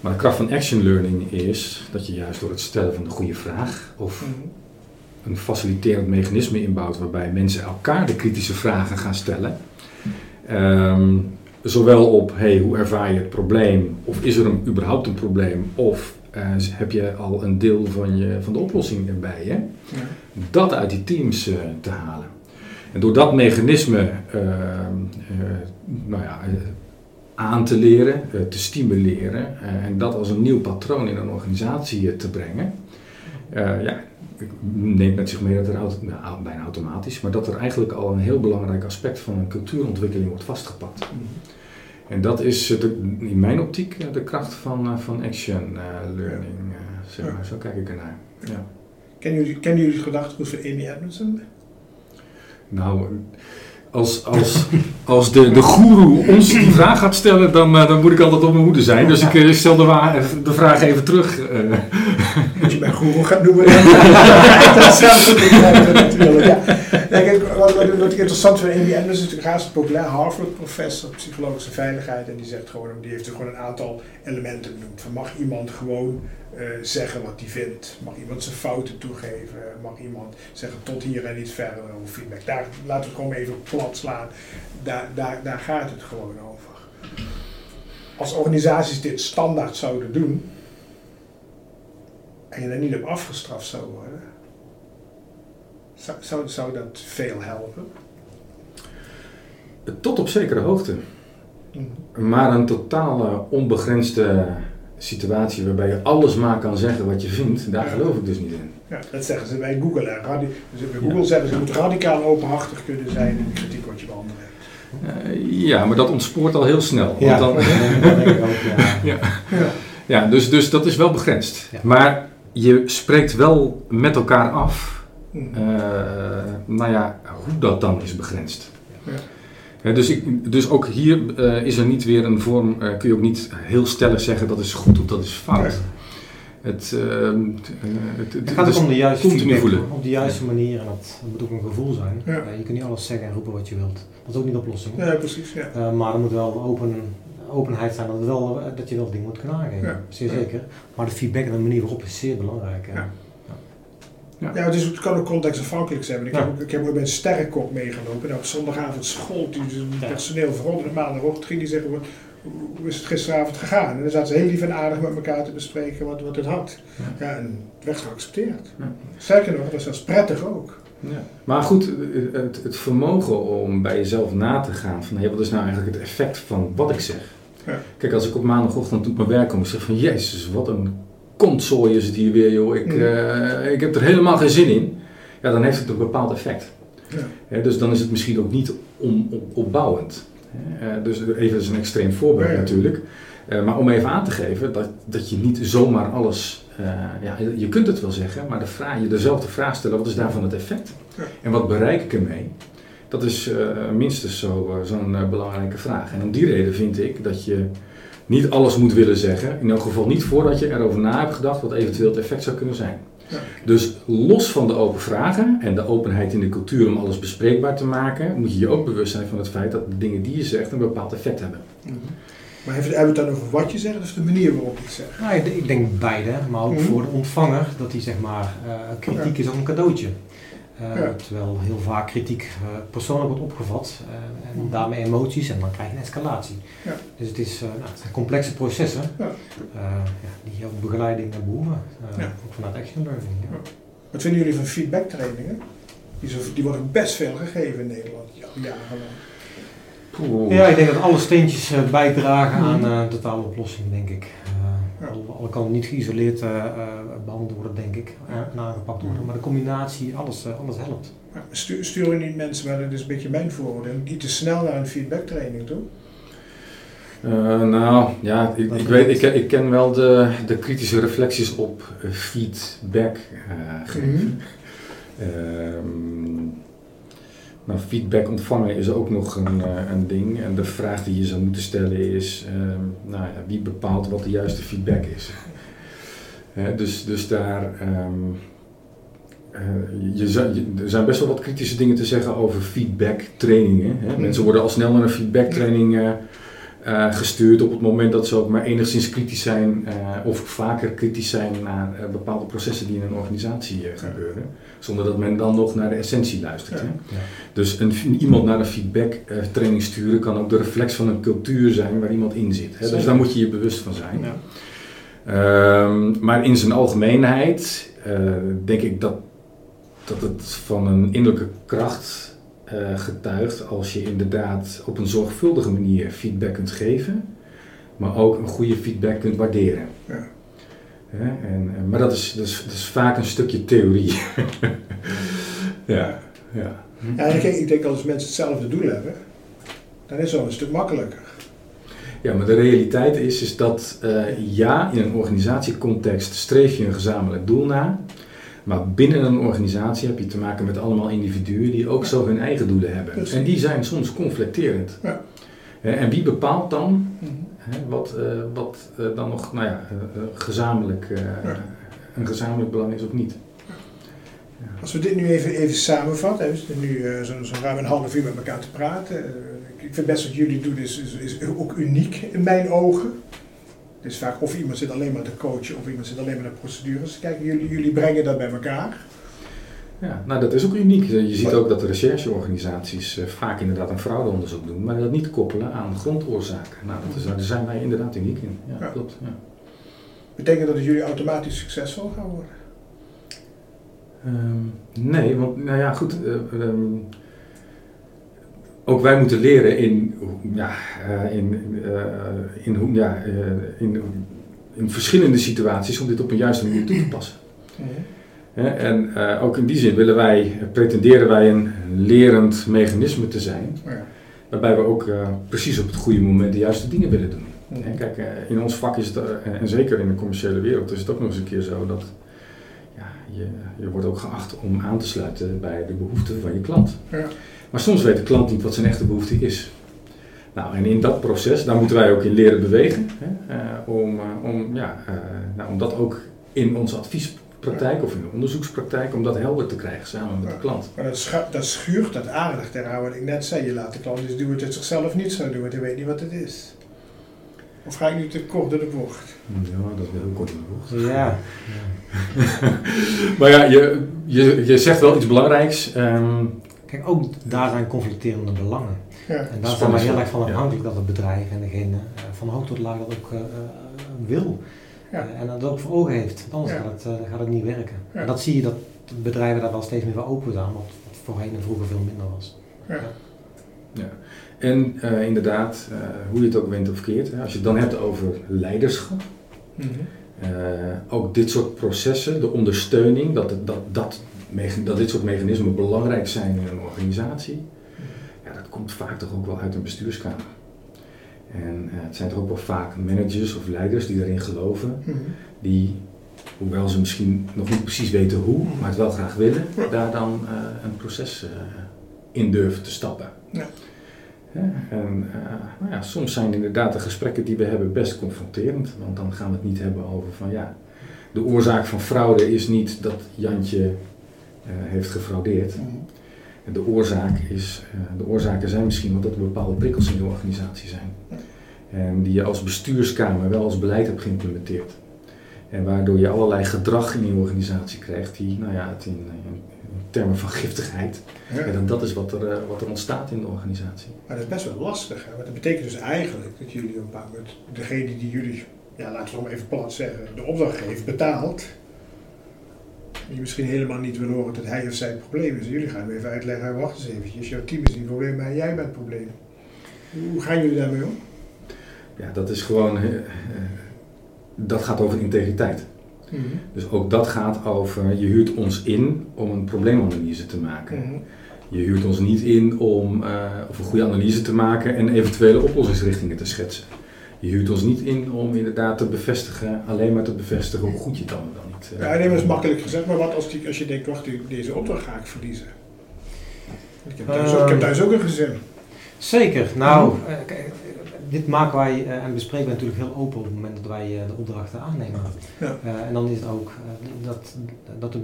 Maar de kracht van action learning is dat je juist door het stellen van de goede vraag of mhm. een faciliterend mechanisme inbouwt waarbij mensen elkaar de kritische vragen gaan stellen. Um, zowel op hey, hoe ervaar je het probleem, of is er een, überhaupt een probleem, of uh, heb je al een deel van, je, van de oplossing erbij. Hè? Ja. Dat uit die teams uh, te halen. En door dat mechanisme uh, nou ja, aan te leren, te stimuleren en dat als een nieuw patroon in een organisatie te brengen, ja, neemt met zich mee dat er nou, bijna automatisch, maar dat er eigenlijk al een heel belangrijk aspect van een cultuurontwikkeling wordt vastgepakt. Mhm. En dat is in mijn optiek de kracht van, eh, van action eh, learning. Eh, zeg maar. Zo kijk ik ernaar. Ja. Kennen jullie, kennen jullie gedachtegoed van Amy Edmondson? Nou, als, als, als de, de goeroe ons die vraag gaat stellen, dan, dan moet ik altijd op mijn hoede zijn. Dus ik stel de, de vraag even terug. Goeroe gaat noemen? dat natuurlijk. Ja. kijk, wat, wat, wat ik interessant vind, Amy Anderson is natuurlijk hartstikke populair, Harvard-professor psychologische veiligheid. En die zegt gewoon, die heeft er gewoon een aantal elementen genoemd. Van mag iemand gewoon uh, zeggen wat hij vindt? Mag iemand zijn fouten toegeven? Mag iemand zeggen tot hier en niet verder of feedback? Daar, laten we het gewoon even plat slaan. Daar, daar, daar gaat het gewoon over. Als organisaties dit standaard zouden doen, en je er niet op afgestraft zou worden, zou, zou, zou dat veel helpen? Tot op zekere hoogte. Mhm. Maar een totaal onbegrensde situatie waarbij je alles maar kan zeggen wat je vindt, daar geloof ik dus niet in. Ja, dat zeggen ze bij Google. Hè. Dus bij Google zeggen ze, je moet radicaal openhartig kunnen zijn in de kritiek wat je behandelt. Uh, ja, maar dat ontspoort al heel snel. Ja, dan, dat denk ik ook, ja. ja. ja. ja dus, dus dat is wel begrensd. Maar je spreekt wel met elkaar af, uh, nou ja, hoe dat dan is begrensd. Ja. dus, ik, dus ook hier uh, is er niet weer een vorm, uh, kun je ook niet heel stellig zeggen dat is goed of dat is fout. het, uh, het, het, gaat ook om de juiste feedback, voelen. op de juiste manier en dat, moet ook een gevoel zijn. Ja. Uh, je kunt niet alles zeggen en roepen wat je wilt. Dat is ook niet de oplossing. Ja, precies. Ja. Uh, maar er moet wel open, openheid zijn dat, wel, dat je wel dingen moet kunnen aangeven. Ja. Zeer zeker. Maar de feedback en de manier waarop is zeer belangrijk. Ja. Ja, ja het, is, het kan ook contextafhankelijk zijn. Ik, heb, ik heb ook bij een sterrenkop meegelopen. Nou, op zondagavond school die het personeel vooral de maandagochtend ging die zeggen hoe is het gisteravond gegaan? En dan zaten ze heel lief en aardig met elkaar te bespreken wat, wat het had. Ja. ja en het werd geaccepteerd. Ja. Zeker nog, dat was prettig ook. Ja. Maar goed, het, het, vermogen om bij jezelf na te gaan van hey, wat is nou eigenlijk het effect van wat ik zeg. Ja. Kijk, als ik op maandagochtend op mijn werk kom en zeg van jezus, wat een kontzooi is het hier weer joh, ik, uh, ik heb er helemaal geen zin in. Ja, dan heeft het een bepaald effect. Ja. dus dan is het misschien ook niet om, op, opbouwend. Uh, dus even is een extreem voorbeeld natuurlijk. Uh, maar om even aan te geven dat, dat je niet zomaar alles, uh, ja, je kunt het wel zeggen, maar de vraag, je dezelfde vraag stellen, wat is daarvan het effect? Ja. En wat bereik ik ermee? Dat is minstens zo'n belangrijke vraag. En om die reden vind ik dat je niet alles moet willen zeggen, in elk geval niet voordat je erover na hebt gedacht wat eventueel het effect zou kunnen zijn. Dus los van de open vragen en de openheid in de cultuur om alles bespreekbaar te maken, moet je je ook bewust zijn van het feit dat de dingen die je zegt een bepaald effect hebben. Mhm. Maar hebben we het dan over wat je zegt of de manier waarop je het zegt? Nou, ik, denk beide, maar ook mhm. voor de ontvanger, dat hij zeg maar, uh, kritiek is ook een cadeautje. Uh, Terwijl heel vaak kritiek uh, persoonlijk wordt opgevat uh, en mhm. daarmee emoties en dan krijg je een escalatie. Ja. Dus het, is, nou, het zijn complexe processen ja. die ook begeleiding behoeven, ook vanuit action learning. Wat vinden jullie van feedback trainingen? Die, zo, die worden best veel gegeven in Nederland, jarenlang. Ja, ik denk dat alle steentjes bijdragen aan een totale oplossing, denk ik. Al, kan het niet geïsoleerd uh, behandeld worden, denk ik, en aangepakt worden. Maar de combinatie, alles, alles helpt. Stuur, sturen niet mensen, maar dat is een beetje mijn vooroordeel, niet te snel naar een feedbacktraining toe? Uh, nou ja, ik, ik weet, ik, ik, ken wel de, de kritische reflecties op feedback uh, geven. Mm nou, feedback ontvangen is ook nog een, uh, een ding. En de vraag die je zou moeten stellen is, uh, nou ja, wie bepaalt wat de juiste feedback is? dus, dus daar, um, uh, je, je, er zijn best wel wat kritische dingen te zeggen over feedback trainingen. Hè? Mensen worden al snel naar een feedback training uh, gestuurd op het moment dat ze ook maar enigszins kritisch zijn uh, of vaker kritisch zijn naar uh, bepaalde processen die in een organisatie gebeuren, zonder dat men dan nog naar de essentie luistert. Ja. Ja. Dus een, iemand naar een feedback training sturen kan ook de reflex van een cultuur zijn waar iemand in zit. Hè? Dus daar moet je je bewust van zijn. Ja. Um, maar in zijn algemeenheid denk ik dat, dat het van een innerlijke kracht uh, getuigt als je inderdaad op een zorgvuldige manier feedback kunt geven, maar ook een goede feedback kunt waarderen. Ja. en, maar dat is, dat, is, dat is vaak een stukje theorie. ja, ja. ja ik, denk, ik denk als mensen hetzelfde doel hebben, dan is het wel een stuk makkelijker. Ja, maar de realiteit is, is dat uh, ja, in een organisatiecontext streef je een gezamenlijk doel na. Maar binnen een organisatie heb je te maken met allemaal individuen die ook zo hun eigen doelen hebben. En die zijn soms conflicterend. Ja. En wie bepaalt dan mhm. wat, uh, wat uh, dan nog nou ja, uh, gezamenlijk, een gezamenlijk belang is of niet? Als we dit nu even, even samenvatten, we zitten nu zo'n zo ruim een half uur met elkaar te praten. ik vind best wat jullie doen is, is, is ook uniek in mijn ogen. Het is vaak of iemand zit alleen maar te coachen of iemand zit alleen maar naar procedures. Kijk, jullie, jullie brengen dat bij elkaar. Ja, nou dat is ook uniek. Je ziet ook dat de rechercheorganisaties uh, vaak inderdaad een fraudeonderzoek doen, maar dat niet koppelen aan grondoorzaken. Nou, dat is, daar zijn wij inderdaad uniek in. Ja, ja. klopt. Ja. Betekent dat dat jullie automatisch succesvol gaan worden? Um, nee, want nou ja, goed. Uh, um, ook wij moeten leren in, ja, uh, in, uh, in, ja, uh, in, in verschillende situaties om dit op een juiste manier toe te passen. Mhm. en ook in die zin willen wij, pretenderen wij een lerend mechanisme te zijn, ja. waarbij we ook precies op het goede moment de juiste dingen willen doen. Mhm. kijk, in ons vak is het, en zeker in de commerciële wereld, is het ook nog eens een keer zo dat ja, je, je wordt ook geacht om aan te sluiten bij de behoeften van je klant. Ja. Maar soms weet de klant niet wat zijn echte behoefte is. Nou, en in dat proces, daar moeten wij ook in leren bewegen. Hè, uh, om, uh, om, ja, uh, nou, om dat ook in onze adviespraktijk of in de onderzoekspraktijk om dat helder te krijgen samen met de klant. Maar dat, schu dat schuurt dat aardig ter wat ik net zei. Je laat de klant dus doen wat het zichzelf niet zou doen, want hij weet niet wat het is. Of ga ik nu te kort door de bocht? Ja, dat is wel heel kort door de bocht. Ja. maar ja, je, je, je zegt wel iets belangrijks. Ehm, Kijk, ook daar zijn conflicterende belangen. Ja. En daar zijn wij heel erg van afhankelijk dat het bedrijf en degene uh, van hoog tot laag dat ook uh, wil. Ja. en dat ook voor ogen heeft. Anders gaat, het, gaat het niet werken. En dat zie je dat bedrijven daar wel steeds meer voor open staan, wat voorheen en vroeger veel minder was. Ja. Ja. En uh, inderdaad, uh, hoe je het ook went of keert, hè, als je het dan hebt over leiderschap, mm -hmm. uh, ook dit soort processen, de ondersteuning, dat, dat, dat, dat dit soort mechanismen belangrijk zijn in een organisatie, ja, dat komt vaak toch ook wel uit een bestuurskamer. En het zijn toch ook wel vaak managers of leiders die daarin geloven, mm -hmm. die, hoewel ze misschien nog niet precies weten hoe, maar het wel graag willen, daar dan een proces in durven te stappen. Ja. En nou ja, soms zijn inderdaad de gesprekken die we hebben best confronterend. Want dan gaan we het niet hebben over van ja, de oorzaak van fraude is niet dat Jantje heeft gefraudeerd. Mhm. En de, oorzaak is, uh, de oorzaken zijn misschien wel dat er bepaalde prikkels in de organisatie zijn. En die je als bestuurskamer wel als beleid hebt geïmplementeerd. En waardoor je allerlei gedrag in je organisatie krijgt die, nou ja, het in, in termen van giftigheid. Ja. En dan dat is wat er, uh, wat er ontstaat in de organisatie. Maar dat is best wel lastig. Hè? Want dat betekent dus eigenlijk dat jullie op een bepaald moment, degene die jullie, ja, laten we het maar even plat zeggen, de opdracht geeft, betaalt. Die misschien helemaal niet wil horen dat hij of zij het probleem is. Jullie gaan hem even uitleggen, wacht eens eventjes, jouw team is niet het probleem, maar jij bent het probleem. Hoe gaan jullie daarmee om? Ja, dat is gewoon, uh, uh, dat gaat over integriteit. Mm -hmm. Dus ook dat gaat over, je huurt ons in om een probleemanalyse te maken. Mm -hmm. Je huurt ons niet in om uh, of een goede analyse te maken en eventuele oplossingsrichtingen te schetsen. Je huurt ons niet in om inderdaad te bevestigen, alleen maar te bevestigen hoe goed je het dan, Uh, ja, nee, dat is makkelijk gezegd, maar wat als, die, als je denkt, wacht, deze opdracht ga ik verliezen? Ik heb thuis, uh, ik heb thuis ook een gezin. Zeker. Nou, mm -hmm. Dit maken wij uh, en bespreken wij natuurlijk heel open op het moment dat wij uh, de opdrachten aannemen. Ja. Uh, en dan is het ook dat, dat de,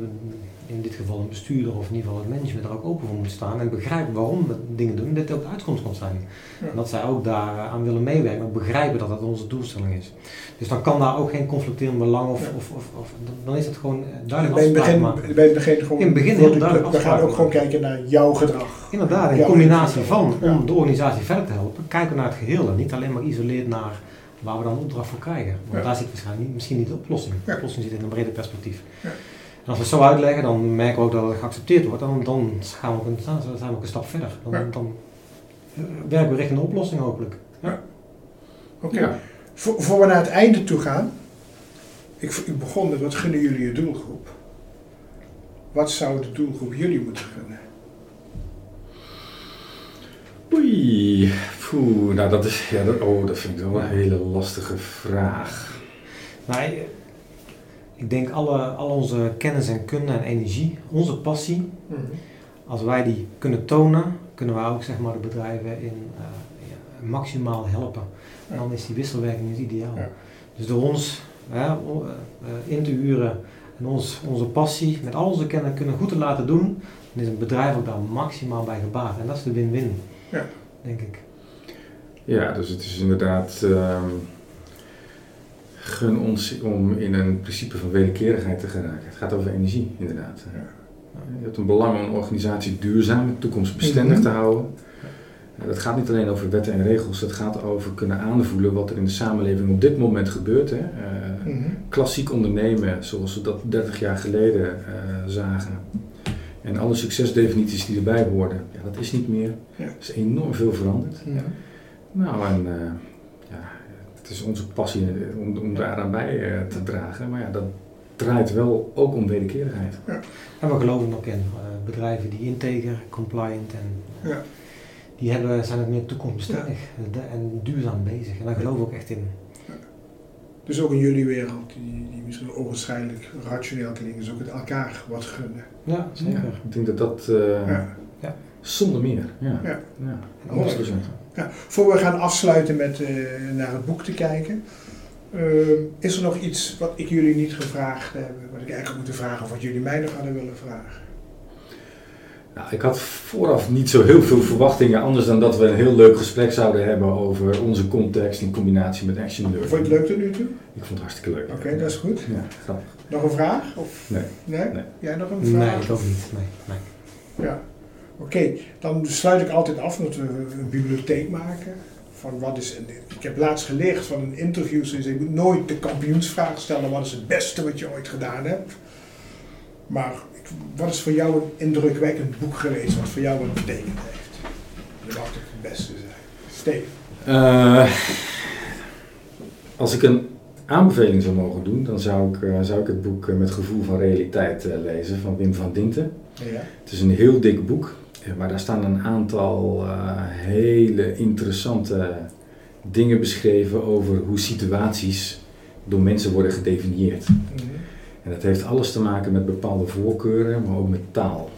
in dit geval een bestuurder of in ieder geval het management er ook open voor moet staan en begrijpen waarom we dingen doen en dat ook de uitkomst kan zijn. Ja. En dat zij ook daaraan willen meewerken, maar begrijpen dat dat onze doelstelling is. Dus dan kan daar ook geen conflicterend belang of, Ja. of, of, of dan is het gewoon duidelijk Bij het begin, afspraken maken. bij het begin gewoon. In het begin heel de duidelijk. We gaan ook gewoon kijken naar jouw gedrag. Inderdaad, in Ja, combinatie van Ja. om de organisatie verder te helpen, kijken we naar het geheel en niet alleen maar geïsoleerd naar waar we dan de opdracht voor krijgen. Want daar zit waarschijnlijk niet, misschien niet de oplossing. De oplossing zit in een breder perspectief. Ja. En als we het zo uitleggen, dan merken we ook dat het geaccepteerd wordt. Dan, dan gaan we ook een, zijn we ook een stap verder. Dan, dan eh, werken we richting de oplossing hopelijk. Oké. Ja. Voor, voor we naar het einde toe gaan. Ik, ik begon met wat gunnen jullie je doelgroep? Wat zou de doelgroep jullie moeten gunnen? Oei, Poeh, nou dat is, ja, dat, oh, dat vind ik wel een hele lastige vraag. Nou, ik- ik denk alle, al onze kennis en kunde en energie, onze passie, als wij die kunnen tonen, kunnen wij ook zeg maar, de bedrijven in, eh, ja, maximaal helpen. En dan is die wisselwerking is ideaal. Ja. Dus door ons hè, eh, eh, in te huren en ons, onze passie met al onze kennis en kunnen goed te laten doen, dan is een bedrijf ook daar maximaal bij gebaat. En dat is de win-win, Ja. denk ik. Ja, dus het is inderdaad. ehm, gun ons om in een principe van wederkerigheid te geraken. Het gaat over energie, inderdaad. Ja. Je hebt een belang om een organisatie duurzaam en toekomstbestendig Mhm. te houden. Dat gaat niet alleen over wetten en regels, het gaat over kunnen aanvoelen wat er in de samenleving op dit moment gebeurt. Hè. Eh, Mhm. klassiek ondernemen, zoals we dat 30 jaar geleden eh, zagen. En alle succesdefinities die erbij hoorden, ja, dat is niet meer. Ja. Er is enorm veel veranderd. Mhm. Nou, en eh, ja, het is onze passie eh, om, om daaraan bij eh, te dragen. Maar ja, dat draait wel ook om wederkerigheid. En we geloven ook in eh, bedrijven die integer, compliant en Ja. die hebben, zijn het meer toekomstbestendig de- en duurzaam bezig. En daar geloven we ook echt in. Dus ook in jullie wereld, die, die misschien onwaarschijnlijk rationeel klinken, is ook het elkaar wat gunnen. Ja, zeker. Ja, ik denk dat dat eh, Ja. zonder meer. Ja. Ja. Ja. Mooi. 100%. Ja, voor we gaan afsluiten met eh, naar het boek te kijken. Ehm, is er nog iets wat ik jullie niet gevraagd heb, wat ik eigenlijk moet vragen of wat jullie mij nog hadden willen vragen? Nou, ik had vooraf niet zo heel veel verwachtingen, anders dan dat we een heel leuk gesprek zouden hebben over onze context in combinatie met Action Learning. Vond je het leuk tot nu toe? Ik vond het hartstikke leuk. Oké, dat is goed. Ja, grappig. Nog een vraag? Of? Nee. nee. Nee. Jij nog een vraag? Nee, ik ook niet. Nee, nee. Ja. Oké, dan sluit ik altijd af met we een bibliotheek maken. Van wat is, ik heb laatst geleerd van een interview, dus je moet nooit de kampioensvraag stellen, wat is het beste wat je ooit gedaan hebt. Maar wat is voor jou een indrukwekkend boek geweest, wat voor jou wat betekend heeft? Je mag het het beste zijn. Steven. Uh, als ik een aanbeveling zou mogen doen, dan zou ik, uh, zou ik het boek uh, Met Gevoel van Realiteit lezen van Wim van Dinten. Ja. Het is een heel dik boek, maar daar staan een aantal hele interessante dingen beschreven over hoe situaties door mensen worden gedefinieerd. Mm -hmm. En dat heeft alles te maken met bepaalde voorkeuren, maar ook met taal.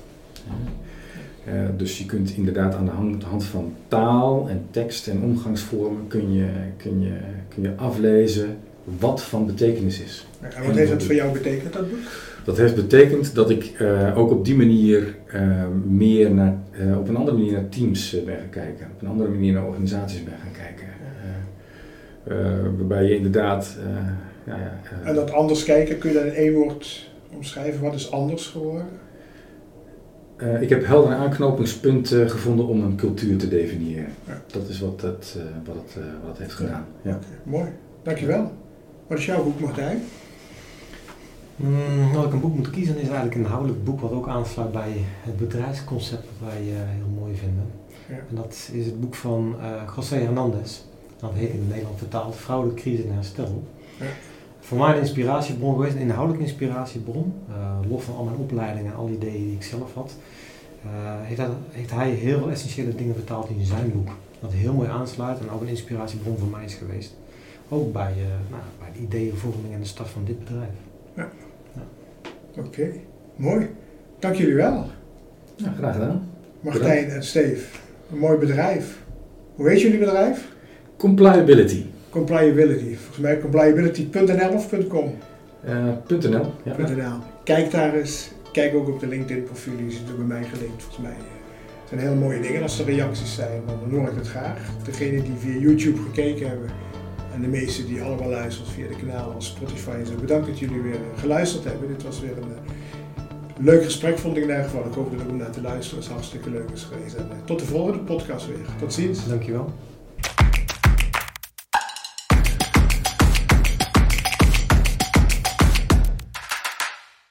Uh, dus je kunt inderdaad aan de hand, hand, van taal en tekst en omgangsvormen kun je, kun je, kun je aflezen wat van betekenis is. En wat heeft dat voor jou betekend, dat boek? Dat heeft betekend dat ik uh, ook op die manier uh, meer naar, op een andere manier naar teams ben gaan kijken. Op een andere manier naar organisaties ben gaan kijken. waarbij je inderdaad ja, ja, en dat anders kijken, kun je dat in één woord omschrijven? Wat is anders geworden? Uh, ik heb heldere aanknopingspunten gevonden om een cultuur te definiëren. Ja. Dat is wat het, uh, wat het, wat het heeft gedaan. Ja. Okay, mooi, dankjewel. Wat is jouw boek, Martijn? Mm, als ik een boek moet kiezen, is eigenlijk een inhoudelijk boek wat ook aansluit bij het bedrijfsconcept wat wij heel mooi vinden. Ja. En dat is het boek van José Hernandez. Dat heet in het Nederland vertaald Vrouwelijke Crisis en Herstel. Ja voor mij een inspiratiebron geweest, een inhoudelijke inspiratiebron. Uh, los van al mijn opleidingen en al die ideeën die ik zelf had. Uh, heeft, hij, heeft, hij heel veel essentiële dingen vertaald in zijn boek. Dat heel mooi aansluit en ook een inspiratiebron voor mij is geweest. Ook bij, uh, nou, bij de ideeënvorming en de start van dit bedrijf. Ja. ja. Oké, okay. mooi. Dank jullie wel. Ja, graag gedaan. Martijn en Steve, een mooi bedrijf. Hoe heet jullie bedrijf? Compliability. Compliability. Volgens mij compliability.nl of .com? Uh, .nl, ja. .nl. Kijk daar eens. Kijk ook op de LinkedIn profiel, die zit bij mij gelinkt volgens mij. Het zijn hele mooie dingen. Als er reacties zijn, dan hoor ik het graag. Degenen die via YouTube gekeken hebben en de meesten die allemaal luisteren via de kanalen als Spotify en zo. Bedankt dat jullie weer geluisterd hebben. Dit was weer een uh, leuk gesprek vond ik in ieder geval. Ik hoop dat ook om naar te luisteren is hartstikke leuk is geweest. En tot de volgende podcast weer. Tot ziens. Dankjewel.